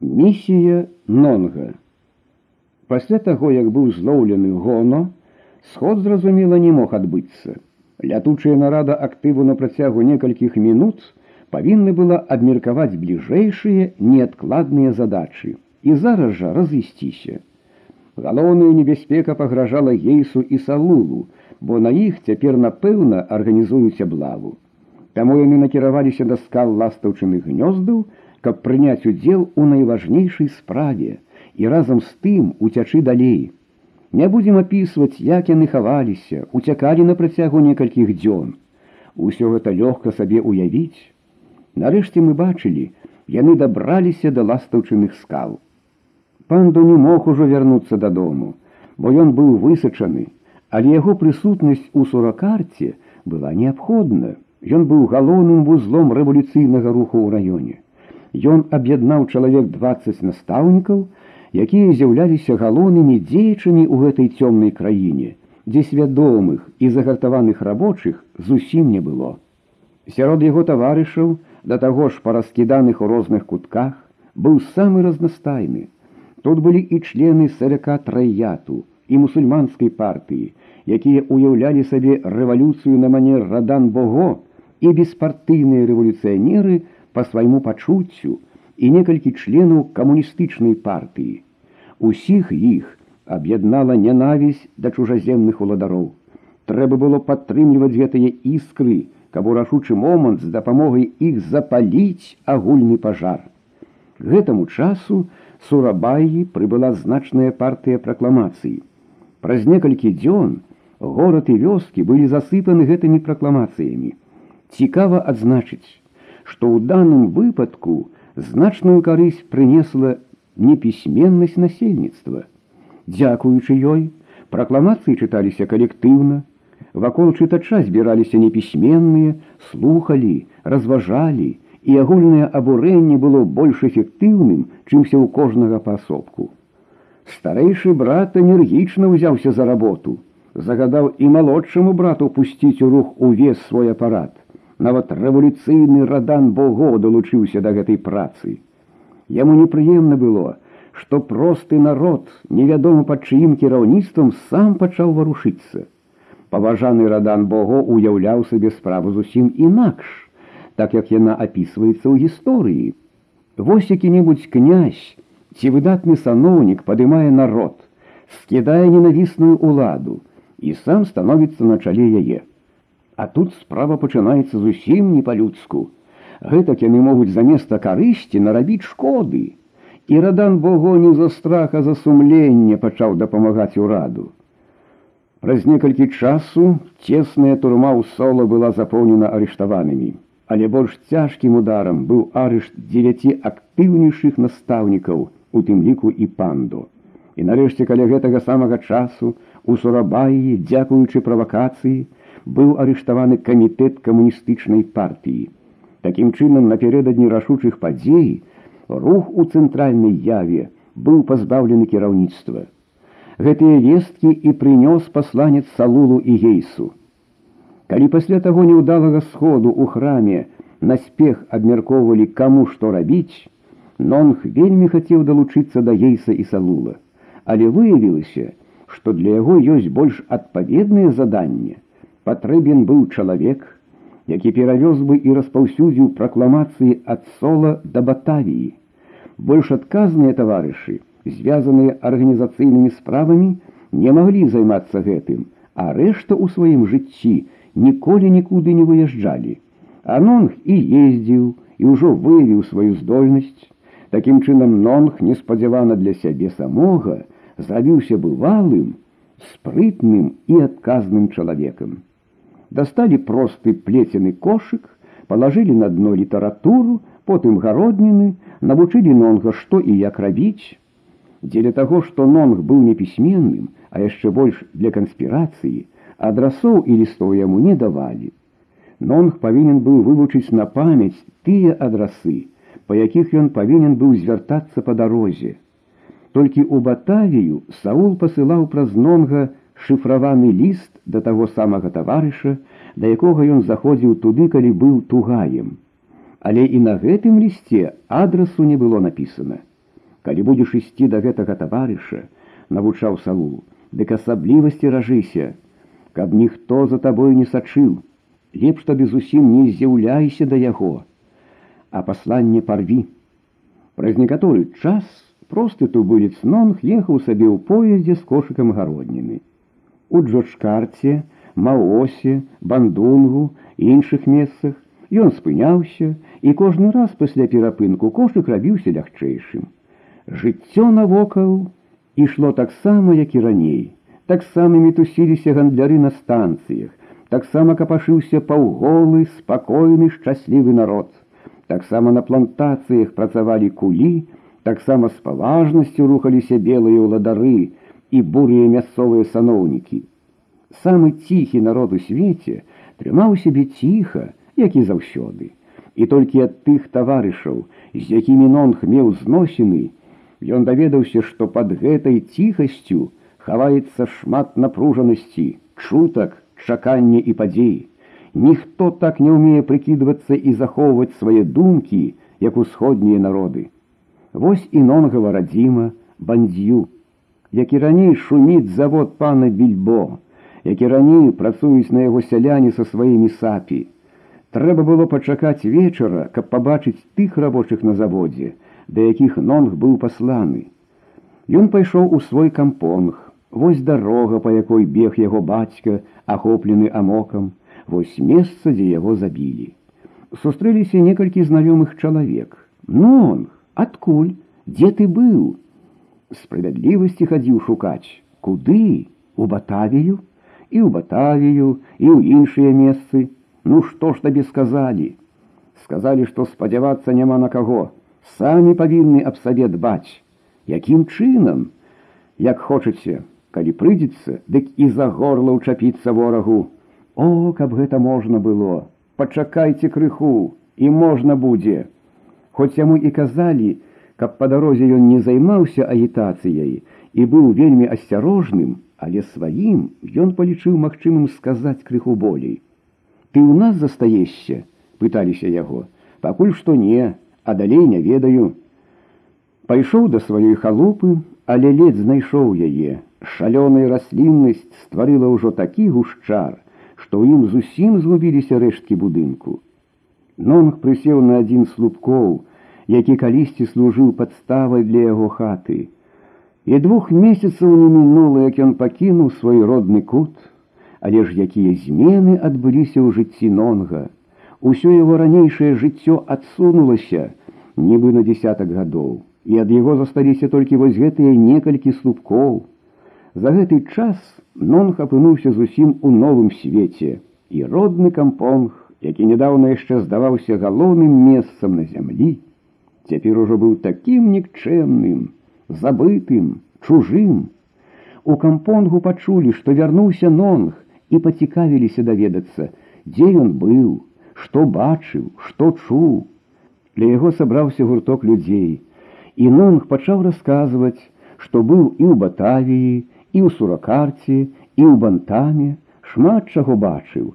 Місія Нонга. Пасля таго, як быў злоўлены гоно, сход зразумела не мог адбыцца. Лятучая нарада актыву на працягу некалькіх мінут павінна была абмеркаваць бліжэйшыя неадкладныя задачы і зараз жа разысціся. Галоўная небяспека пагражала гейсу і салулу, бо на іх цяпер напэўна арганізуюць аблаву. Таму яны накіраваліся да скал ластаўчыных гнёздаў, каб прыняць удзел у найважнейшай справе і разам з тым уцячы далей. Не будзем апісваць, як яны хаваліся, уцякалі на працягу некалькіх дзён. Усё гэта лёгка сабе уявіць. Нарэшце мы бачылі, яны дабраліся да ластаўчыных скал. Панду не мог ужо вярнуцца дадому, бо ён быў высачаны, але яго прысутнасць у суракарце была неабходна. Ён быў галоўным вузлом рэвалюцыйнага руху ў раёне. Ён аб'яднаў чалавек 20 настаўнікаў, якія з'яўляліся галоўнымі дзеячамі ў гэтай цёмнай краіне, дзе свядомых і загартаваных рабочых зусім не было. Сярод яго таварышаў, да таго ж параскіданых у розных кутках, быў самы разнастайны. Тут былі і члены саляка траяту і мусульманскай партыі, якія ўяўлялі сабе рэвалюцыю на манер радан Бого і беспартыйныя рэвалюцыянеры, по свайму пачуццю і некалькі членаў камуністычнай партыі. Усіх іх аб'яднала нянавість да чужаземных уладароў. Трэба было падтрымліваць гэтыя іскры, каб у рашучы момант з дапамогай іх запаліць агульны пажар. Гэтаму часу сурабаі прыбыла значная партыя пракламацыі. Праз некалькі дзён горад і вёскі былі засыпаны гэтымі пракламацыямі. Цікава адзначыць, што ў данным выпадку значную карысць прынесла непісьменнасць насельніцтва. Дзякуючы ёй, пракламацыі чыталіся калектыўна, вакол чытача збіраліся непісьменныя, слухалі, разважалі, і агульнае абурэнне было больш эфектыўным, чымся ў кожнага паасобку. Старэйшы брат энергічна ўзяўся за работу, загадаў і малодшаму брату пусціць у рух увесь свой апарат нават рэвалюцыйны радан Бого далучыўся да гэтай працы. Яму непрыемна было, што просты народ, невядома пад чыім кіраўніцтвам сам пачаў варушыцца. Паважаны радан Бого уяўляў сабе справу зусім інакш, так як яна апісваецца ў гісторыі. Вось які-небудзь князь ці выдатны саноўнік падымае народ, скідае ненавісную ўладу і сам становіцца на чале яе. А тут справа пачынаецца зусім не па-людску. Гэтак яны могуць заместа карысці нарабіць шкоды. І радан Бого не за страха за сумленне пачаў дапамагаць ураду. Праз некалькі часу цесная турма ў сола была запоўнена арыштаванымі, але больш цяжкім ударам быў арышт дзевяці актыўнейшых настаўнікаў, у тым ліку і панду. І нарэшце каля гэтага самага часу у сурабаі, дзякуючы правакацыі, быў арыштаваны камітэт камуністычнай партыі. Такім чынам напярэдадні рашучых падзей рух у цэнтральнай яве быў пазбаўлены кіраўніцтва. Гэтыя весткі і прынёс пасланец салулу і гейсу. Калі пасля таго неўдалага сходу ў храме наспех абмяркоўвалі каму што рабіць, Нонг вельмі хацеў далучыцца да гейса і салула, але выявілася, што для яго ёсць больш адпаведнае заданне, патрэбен быў чалавек, які перавёз бы і распаўсюдзіў пракламацыі ад сола да батавіі. Больш адказныя таварышы, звязаныя арганізацыйнымі справамі, не маглі займацца гэтым, а рэшта ў сваім жыцці ніколі нікуды не выязджалі. Анонг і ездзіў і ўжо выявіў сваю здольнасць. Такім чынам нонг неспадзявана для сябе самога зрабіўся бывалым, спрытным і адказным чалавекам достали просты плецены кошык, положили на дно літаратуру, потым гародніны, навучылі нонга што і як рабіць. Дзеля таго, што нонг быў непісьменным, а яшчэ больш для канспірацыі, адрасоў і лістоў яму не давалі. Нонг павінен быў вывучыць на памяць тыя адрасы, па якіх ён павінен быў звяртацца па дарозе. Толькі ў батавію Саул пасылаў праз нонга шыфраваны ліст да таго самага таварыша, да якога ён заходзіў туды, калі быў тугаем. Але і на гэтым лісце адрасу не было напісана. калі будзеш ісці да гэтага таварыша, навучаў саву, дык асаблівасці ражыся, каб ніхто за табой не сачыў, лепш тады зусім не з'яўляйся да яго, а пасланне парві. Праз некаторы час просты тубылец нонг ехаў сабе ў поездзе з кошыкам гародніны. У Джорджкарце, Маосе, бандунгу іншых месцах ён спыняўся і кожны раз пасля перапынку кошык рабіўся лягчэйшым. Жыццё навокал ішло таксама, як і раней. Таксама мітусіліся гандляры на станцыях, таксама капашыўся паўголы, спакойны, шчаслівы народ. Таксама на плантацыях працавалі кулі, таксама з паважнасцю рухаліся белыя ўладары і бурыя мясцовыя саноўнікі. Самы ціхі народ у свеце трымаў сябе ціха, як і заўсёды. І толькі ад тых таварышаў, з якімі нонг меў зносіны, Ён даведаўся, што пад гэтай ціхасцю хаваецца шмат напружанасці, чутак, чакання і падзей. Ніхто так не ўмее прыкідвацца і захоўваць свае думкі, як усходнія народы. Вось і нонгава радзіма бандзю, Які раней шуміць завод пана більбо, які раней працуюць на яго сяляне са сваімі сапі. Трэба было пачакаць вечара, каб пабачыць тых рабочых на заводзе, да якіх нонг быў пасланы. Ён пайшоў у свой кампонг, вось дарога, па якой бег яго бацька, ахоплены амокам, вось месца, дзе яго забілі. Сустрэліся некалькі знаёмых чалавек. Нонг, адкуль, дзе ты быў? Справядлівасці хадзіў шукаць, куды, у батавію, і ў батавію, і ў іншыя месцы. Ну што ж табе сказалі? Сказалі, што спадзявацца няма на каго самі павінны аб сабе дбаць, якім чынам, як хочаце, калі прыйдзецца, дык і за горла ўчапіцца ворагу. О, каб гэта можна было, пачакайце крыху і можна будзе. Хоць яму і казалі, каб па дарозе ён не займаўся агітацыяй і быў вельмі асцярожным, але сваім ён палічыў магчымым сказаць крыху болей. Ты ў нас застаешся, пыталіся яго, пакуль што не, а далей не ведаю. Пайшоў да сваёй халупы, але ледзь знайшоў яе. Шалёная расліннасць стварыла ўжо такі гушчар, што ў ім зусім згубіліся рэшткі будынку. Нонг прысеў на адзін слупкоў, які калісьці служыў падставай для яго хаты. І двух месяцаў не мінула, як ён пакінуў свой родны кут, але ж якія змены адбыліся ў жыцці нонга. Усё яго ранейшае жыццё адсунулася, нібы на десятак гадоў, і ад яго засталіся толькі вось гэтыя некалькі слупкоў. За гэты час нонг апынуўся зусім у новым свеце, і родны кампонг, які нядаўна яшчэ здаваўся галоўным месцам на зямлі, цяпер ужо быў такім нікчэмным, забытым, чужым. У кампонгу пачулі, што вярнуўся нонг і пацікавіліся даведацца, дзе ён быў, што бачыў, што чуў. Для яго сабраўся гурток людзей. І Нонг пачаў расказваць, што быў і ў батавіі, і ў суракарце, і ў бантаме, шмат чаго бачыў.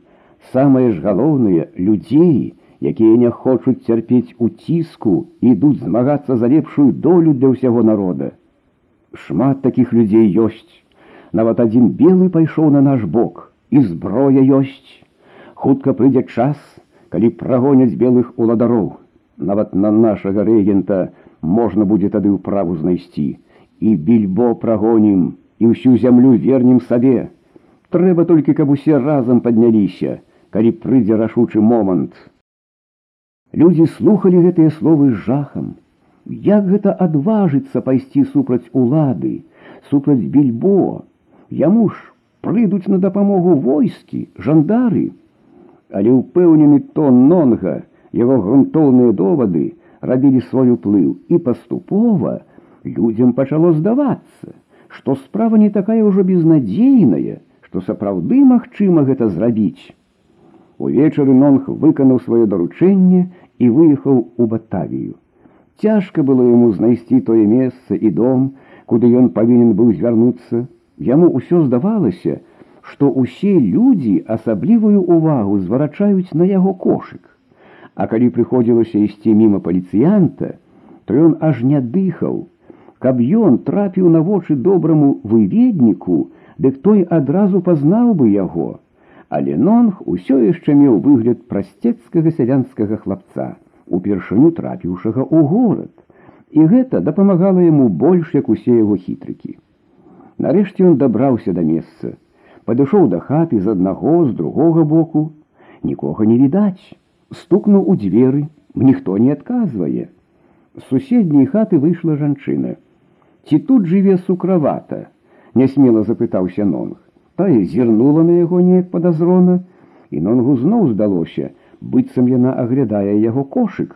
Самае ж галоўнае людзей, якія не хочуць цярпець у ціску, ідуць змагацца за лепшую долю для ўсяго народа. Шмат такіх людзей ёсць. Нават адзін белы пайшоў на наш бок, і зброя ёсць. Хутка прыйдзе час, калі прагоняць белых уладароў нават на нашага рэгента можна будзе тады ўправу знайсці і більбо прагонім і ўсю зямлю вернем сабе трэба толькі каб усе разам падняліся калі прыйдзе рашучы момант людзі слухали гэтыя словы з жахам. Як гэта адважыцца пайсці супраць улады супраць більбо? Яму ж прыйдуць на дапамогу войскі жандары. Але ўпэўнены тон нонга Яго грунтоўныя довады рабілі свой уплыў. І паступова людзям пачало здавацца, што справа не такая ўжо безнадзейная, што сапраўды магчыма гэта зрабіць. Увечары нонг выканаў сваё даручэнне і выехаў у батавію. Цяжка было яму знайсці тое месца і дом, куды ён павінен быў звярнуцца. Яму ўсё здавалася, што ўсе людзі асаблівую ўвагу зварачаюць на яго кошык. А калі прыходзілася ісці міма паліцыянта, то ён аж не дыхаў, каб ён трапіў на вочы добраму выведніку, дык той адразу пазнаў бы яго. Але нонг усё яшчэ меў выгляд прасцецкага сялянскага хлапца, упершыню трапіўшага ў горад. І гэта дапамагала яму больш, як усе яго хітрыкі. Нарэшце ён дабраўся да месца, падышоў да хаты з аднаго з другога боку, нікога не відаць, стукнуў у дзверы, ніхто не адказвае. З суседняй хаты выйшла жанчына. Ці тут жыве сукравата, нясмела запытаўся нонг. Тая зірнула на яго неяк падазрона, і нонгу зноў здалося, быццам яна аглядае яго кошык.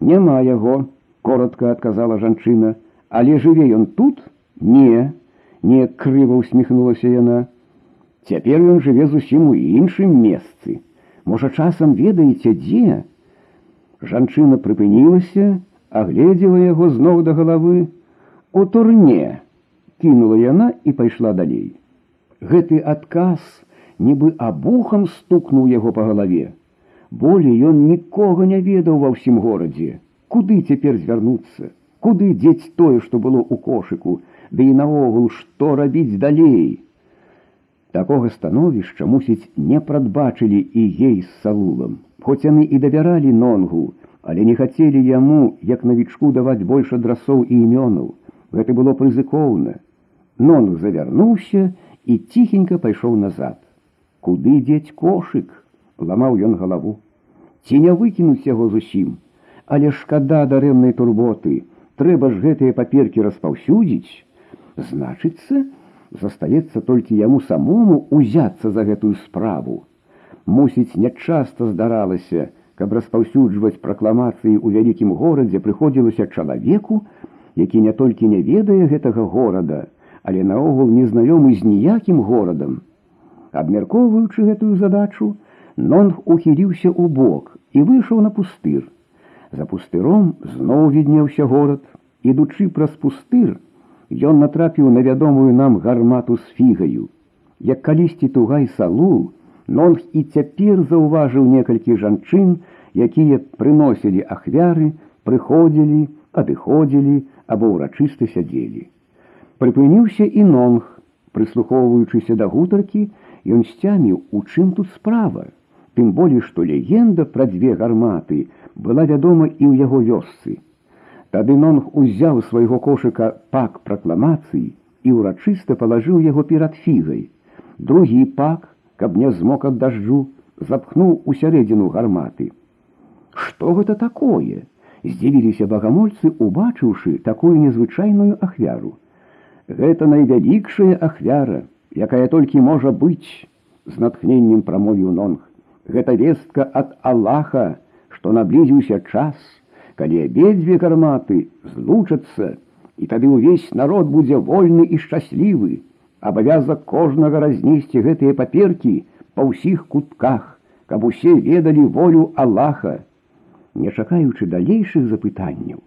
Няма яго, коротко адказала жанчына, але жыве ён тут? Не, неяк крыва усміхнулася яна. Цяпер ён жыве зусім у іншым месцы. Можа, часам ведаеце, дзе? Жанчына прыпынілася, агледзела яго зноў да галавы. У турне кінула яна і пайшла далей. Гэты адказ нібы абухам стукнуў яго па галаве. Болей ён нікога не ведаў ва ўсім горадзе. Куды цяпер звярнуцца, куды дзець тое, што было ў кошыку, ды і наогул што рабіць далей. Такога становішча, мусіць, не прадбачылі і ей з саулам. Хоць яны і давяралі нонгу, але не хацелі яму, як навічку даваць больш адрасоў і імёнаў. Гэта было прызыкоўна. Нонг завярнуўся і ціхенька пайшоў назад. Куды дзець кошык? ламаў ён галаву. Ці не выкінуць яго зусім, Але шкада дарэмнай турботы, трэба ж гэтыя паперкі распаўсюдзіць. Значыцца, застаецца толькі яму самому узяцца за гэтую справу. Мусіць, нячаста здаралася, каб распаўсюджваць пракламацыі ў вялікім горадзе прыходзілася чалавеку, які не толькі не ведае гэтага горада, але наогул незнаёмы з ніякім горадам. Абмяркоўваючы гэтую задачу, Нонг ухіліўся ў бок і выйшаў на пустыр. За пустыром зноў віднеўся горад, ідучы праз пустыр, ён натрапіў на вядомую нам гармату з фігаю. Як калісьці тугай салу, Нонг і цяпер заўважыў некалькі жанчын, якія прыносілі ахвяры, прыходзілі, адыходзілі або ўрачыста сядзелі. Прыпыніўся і нонг, прыслухоўваючыся да гутаркі, ён сцяміў, у чым тут справа. Тым болей, што легенда пра дзве гарматы была вядома і ў яго вёсцы. Тады нонг узяў свайго кошыка пак пракламацыі і ўрачыста палажыў яго перад фігай. Другі пак, каб не змок ад дажджу, запхнуў у сярэдзіну гарматы. Што гэта такое? здзівіліся багамольцы, убачыўшы такую незвычайную ахвяру. Гэта найвялікшая ахвяра, якая толькі можа быць, з натхненнем прамовіў нонг. Гэта вестка ад Аллаха, што наблізіўся час, калі абедзве гарматы злучацца, і тады ўвесь народ будзе вольны і шчаслівы, абавязак кожнага разнесці гэтыя паперкі па ўсіх кутках, каб усе ведалі волю Аллаха. Не чакаючы далейшых запытанняў,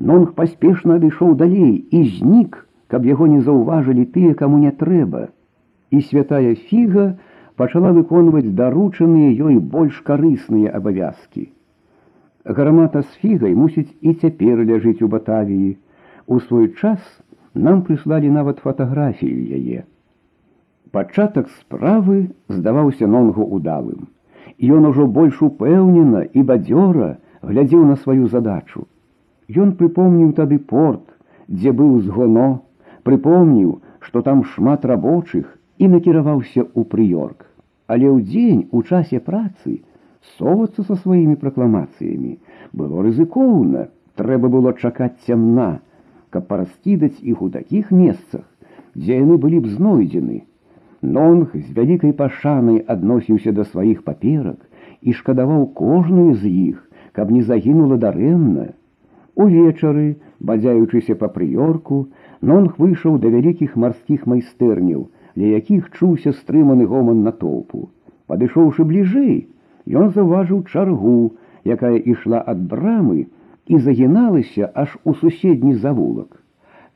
Нонг паспешна адышоў далей і знік, каб яго не заўважылі тыя, каму не трэба. І святая фіга пачала выконваць даручаныя ёй больш карысныя абавязкі. Гармата з фігай мусіць і цяпер ляжыць у батавіі. У свой час нам прыслалі нават фатаграфію яе. Пачатак справы здаваўся нонгу удалым. Ён ужо больш упэўнена і бадзёра глядзеў на сваю задачу. Ён прыпомніў тады порт, дзе быў згоно, прыпомніў, што там шмат рабочых і накіраваўся ў прыёрк. Але ў дзень у часе працы, совацца са сваімі пракламацыямі было рызыкоўна. Трэба было чакаць цямна каб параскідаць іх у такіх месцах дзе яны былі б знойдзены. Нонг з вялікай пашанай адносіўся да сваіх паперак і шкадаваў кожную з іх каб не загінула дарэмна. Увечары бадзяючыся па прыёрку нонг выйшаў да вялікіх марскіх майстэрняў для якіх чуўся стрыманы гоман натоўпу падышоўшы бліжэй Ён заўважыў чаргу, якая ішла ад брамы і загіналася аж у суседні завулак.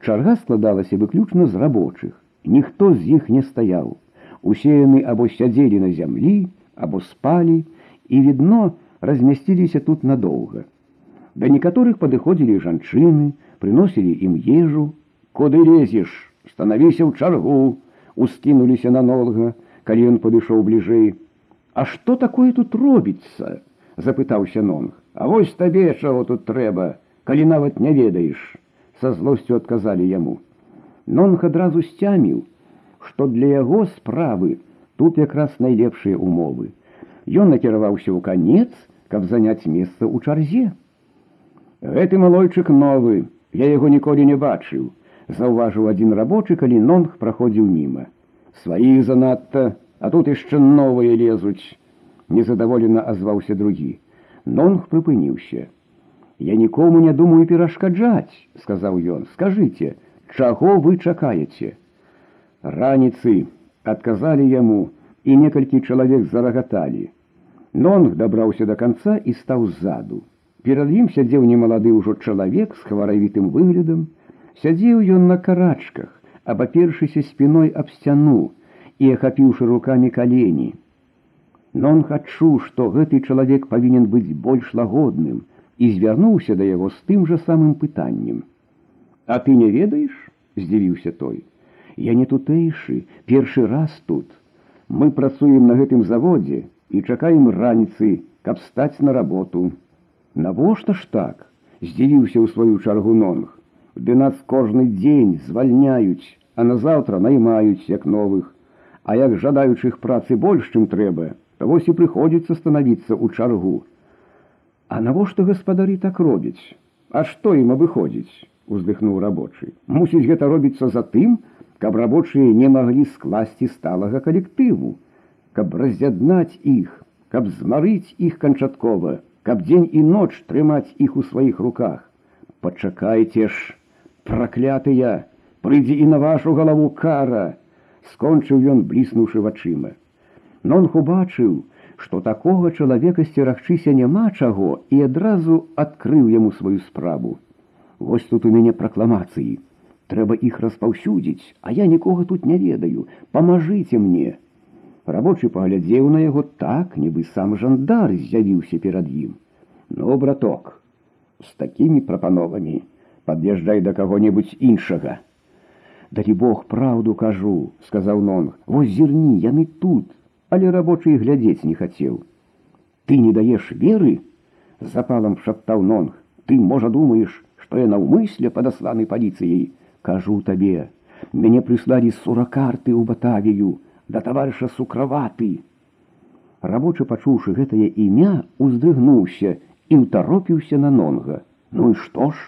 Чарга складалася выключна з рабочых. Ніхто з іх не стаяў. Усе яны або сядзелі на зямлі, або спалі, і відно размясціліся тут надоўга. Да некаторых падыходзілі жанчыны, прыносілі ім ежу, куды лезеш, станавіся ў чаргу, ускінуліся на нолга, калі ён падышоў бліжэй. А што такое тут робіцца? запытаўся нонг. А вось табе чаго тут трэба, калі нават не ведаеш, са злосцю адказалі яму. Нонг адразу сцяміў, што для яго справы тут якраз найлепшыя умовы. Ён накіраваўся ў канец, каб заняць месца ў чарзе. Гэты малойчык новы, я яго ніколі не бачыў, заўважыў адзін рабочы, калі нонг праходзіў міма. Сваіх занадта, а тут яшчэ новыя лезуць, незадаволена азваўся другі. Нонг прыпыніўся. Я нікому не думаю перашкаджаць, сказаў ён, скажыце, чаго вы чакаеце? Раніцы адказалі яму, і некалькі чалавек зарагаталі. Нонг дабраўся да канца і стаў ззаду. Перад ім сядзеў немалады ўжо чалавек з хваравітым выглядам, сядзеў ён на карачках, абапершыся спіной аб сцяну і ахапіўшы рукамі калені. Нонг адчуў, што гэты чалавек павінен быць больш лагодным і звярнуўся да яго з тым жа самым пытаннем. А ты не ведаеш, здзівіўся той. Я не тутэйшы, першы раз тут. Мы працуем на гэтым заводзе і чакаем раніцы, каб стаць на работу. Навошта ж так? здзівіўся ў сваю чаргу нонг. Ды нас кожны дзень звальняюць, а назаўтра наймаюць як новых. А як жадаючых працы больш, чым трэба, то вось і прыходзіцца станавіцца ў чаргу. А навошта гаспадары так робяць? А што ім абыходзіць? уздыхнуў рабочы. Мусіць гэта робіцца за тым, каб рабочыя не маглі скласці сталага калектыву, каб раз'яднаць іх, каб змарыць іх канчаткова, каб дзень і ноч трымаць іх у сваіх руках. Пачакайце ж, праклятыя, прыйдзе і на вашу галаву кара, скончыў ён бліснуўшы вачыма. Нонх убачыў, што такога чалавека сцерагчыся няма чаго і адразу адкрыў яму сваю справу. Вось тут у мяне пракламацыі трэба іх распаўсюдзіць, а я нікога тут не ведаю, памажыце мне. Рабочы паглядзеў на яго так, нібы сам жандар з'явіўся перад ім. Ну, браток, з такімі прапановамі пад'язджай да каго-небудзь іншага. Далі Бог праўду кажу, сказаў нонг, вось зірні, яны тут, але рабочы глядзець не хацеў. Ты не даеш веры, запалам шаптаў нонг, ты можа думаеш, што я наўмысле падасланы паліцыяй, кажу табе мяне прыслалі суракарты ў батавію да таварыша сукраваты рабочы пачуўшы гэтае імя уздрыгнуўся і ўтаропіўся на нонга. Ну і што ж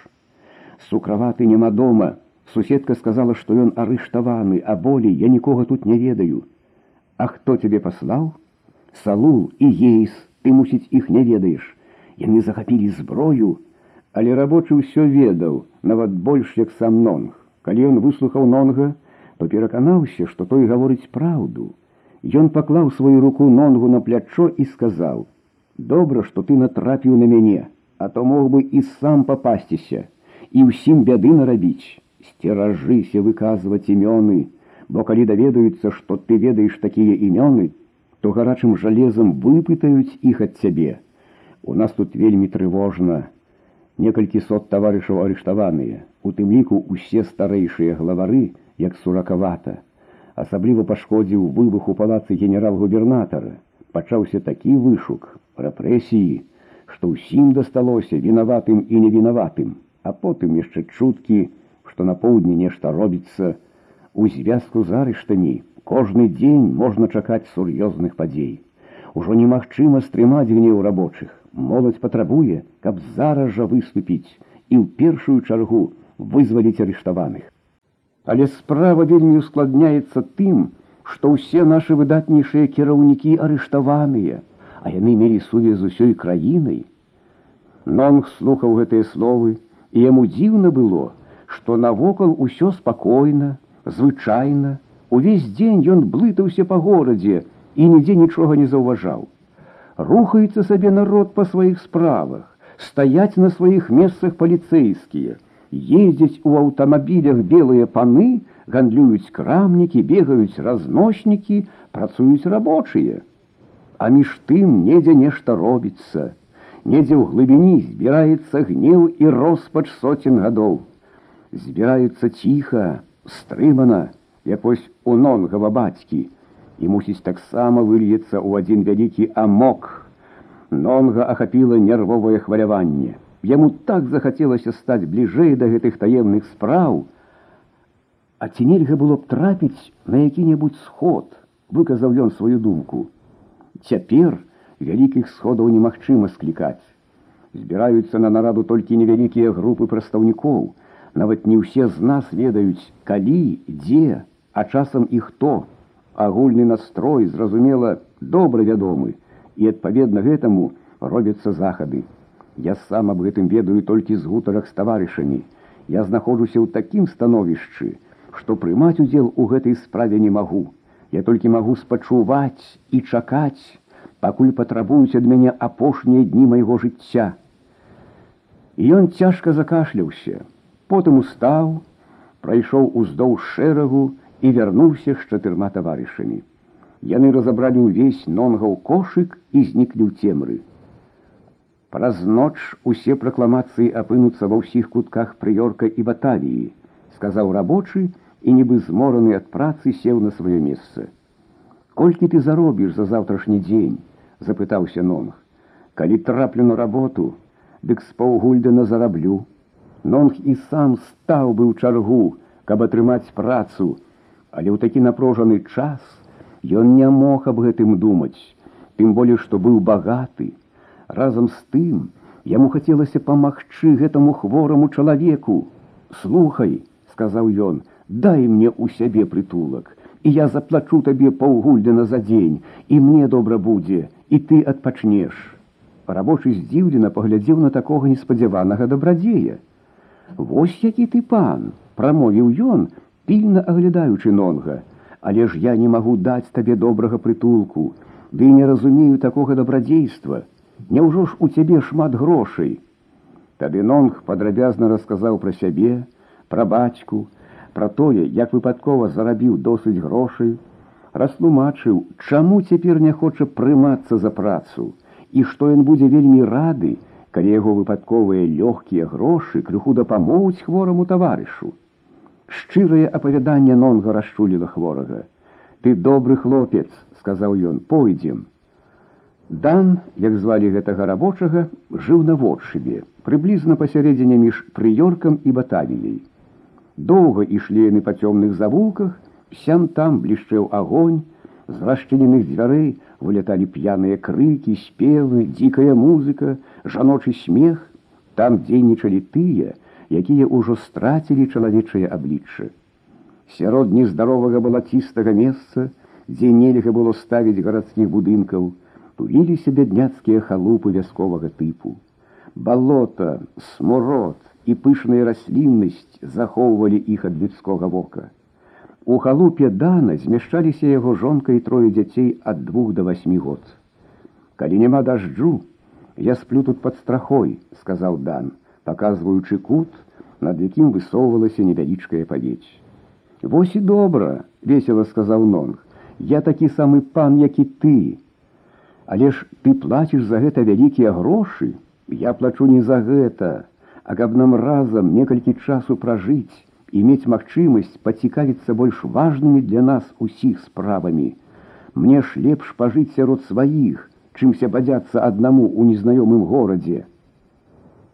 сукраваты няма дома. Суседка сказала што ён арыштаваны а болей я нікога тут не ведаю. А хто цябе паслаў салул і ейс. Ты мусіць іх не ведаеш яны захапілі зброю але рабочы ўсё ведаў нават больш як сам нонг. Калі ён выслухаў нонга, то пераканаўся, што той гаворыць праўду. Ён паклаў сваю руку нонгу на плячо і сказаў: « Добра, што ты натрапіў на мяне, а то мог бы і сам папасціся і ўсім бяды нарабіць, сцеражыся выказваць імёны, бо калі даведаюцца, што ты ведаеш такія імёны, то гарачым жалезам выпытаюць іх ад цябе. У нас тут вельмі трывожна, некалькі сот таварышаў арыштаваныя у тым ліку усе старэйшыя главары як суракавата. Асабліва пашкодзіў выбух у палацы генерал-губернатара. Пачаўся такі вышук рэпрэсіі што ўсім дасталося вінаватым і невінаватым а потым яшчэ чуткі што на поўдні нешта робіцца у звязку з арыштамі кожны дзень можна чакаць сур'ёзных падзей ужо немагчыма стрымаць гнеў рабочых моладзь патрабуе каб зараз жа выступіць і ў першую чаргу вызваліць арыштаваных. Але справа вельмі ускладняецца тым, што ўсе нашы выдатнейшыя кіраўнікі арыштаваныя, а яны мелі сувязь з усёй краінай. Нонг слухаў гэтыя словы, і яму дзіўна было, што навокал усё спакойна, звычайна, увесь дзень ён блытаўся па горадзе і нідзе нічога не заўважаў. Рухаецца сабе народ па сваіх справах, стаяць на сваіх месцах паліцэйскія, ездзяць у аўтамабілях белыя паны, гандлююць крамнікі, бегаюць разноснікі, працуюць рабочыя. А між тым недзе нешта робіцца. Недзе ў глыбіні збіраецца гнеў і роспач соцень гадоў. збіраюцца ціха, стрымана, як вось у нонгава бацькі, і мусіць таксама выльецца ў адзін вялікі амок. Нонга ахапіла нервовае хваляванне. Яму так захацелася стаць бліжэй да гэтых таемных спраў, А ці нельга было б трапіць на які-небудзь сход, выказаў ён сваю думку. Цяпер вялікіх сходаў немагчыма склікаць. Збіраюцца на нараду толькі невялікія групы прадстаўнікоў. Нават не ўсе з нас ведаюць, калі, дзе, а часам і хто. Агульны настрой, зразумела, добра вядомы, і адпаведна гэтаму робяцца захады. Я сам аб гэтым ведаю толькі з гутарах з таварышамі. Я знаходжуся ў такім становішчы, што прымаць удзел у гэтай справе не магу. Я толькі магу спачуваць і чакаць, пакуль патрабуюць ад мяне апошнія дні майго жыцця. І ён цяжка закашляўся, потым устаў, прайшоў уздоўж шэрагу і вярнуўся з чатырма таварышамі. Яны разабралі ўвесь нонгаў кошык і зніклі ў цемры. Праз ноч усе пракламацыі апынуцца ва ўсіх кутках прыёрка і батавіі, сказаў рабочы і нібы змораны ад працы сеў на сваё месца. Колькі ты заробіш за заўтрашні дзень, запытаўся нонг. Калі траплю на работу, дык з паўгульдана зараблю. Нонг і сам стаў быў чаргу, каб атрымаць працу, але ў такі напружаны час ён не мог аб гэтым думаць, тым болей, што быў багаты. Разам з тым яму хацелася памагчы гэтаму хвораму чалавеку. Слухай, сказаў ён, дай мне у сябе прытулак і я заплачу табе паўгульдена за дзень, і мне добра будзе, і ты адпачнеш. Рабочы здзіўлена паглядзеў на такога неспадзяванага дабрадзея. Вось які ты пан, прамовіў ён, пільна аглядаючы нонга, але ж я не магу даць табе добрага прытулку, ды не разумею такога дабрадзейства. Няўжо ж у цябе шмат грошай. Тады нонг падрабязна расказаў пра сябе, пра бацьку, пра тое, як выпадкова зарабіў досыць грошай, растлумачыў, чаму цяпер не хоча прымацца за працу і што ён будзе вельмі рады, калі яго выпадковыя лёгкія грошы крыху дапамогуць хвораму таварышу. Шчырае апавяданне нонга расчуліла хворага. Ты добры хлопец, сказаў ён, пойдзем. Дан, як звалі гэтага рабочага, жыў на водшыбе, прыблізна пасярэдзіне між прыёркам і батавіяй. Доўга ішлі яны па цёмных завулках, сям там блішчэў агонь, з расчыненых дзвярэй выляталі п'яныя крыкі, спевы, дзікая музыка, жаночы смех, там дзейнічалі тыя, якія ўжо страцілі чалавечае аблічча. Сярод нездаровага балацістага месца, дзе нельга было ставіць гарадскіх будынкаў, туліліся бядняцкія халупы вясковага тыпу. Балота, смурод, і пышная расліннасць захоўвалі іх ад людскога вока. У халупе дана змяшчаліся яго жонка і трое дзяцей ад двух до восьмі год. Калі няма дажджу, я сплю тут под страхой, сказаў дан, паказваючы кут, над якім высоўвалася невялічкая павець. Вось і добра, весело сказаў нонг, я такі самы пан, як і ты. Але ж ты плаціш за гэта вялікія грошы, я плачу не за гэта, а каб нам разам некалькі часу пражыць і мець магчымасць пацікавіцца больш важнымі для нас усіх справамі. Мне ж лепш пажыць сярод сваіх, чымся бадзяцца аднаму ў незнаёмым горадзе.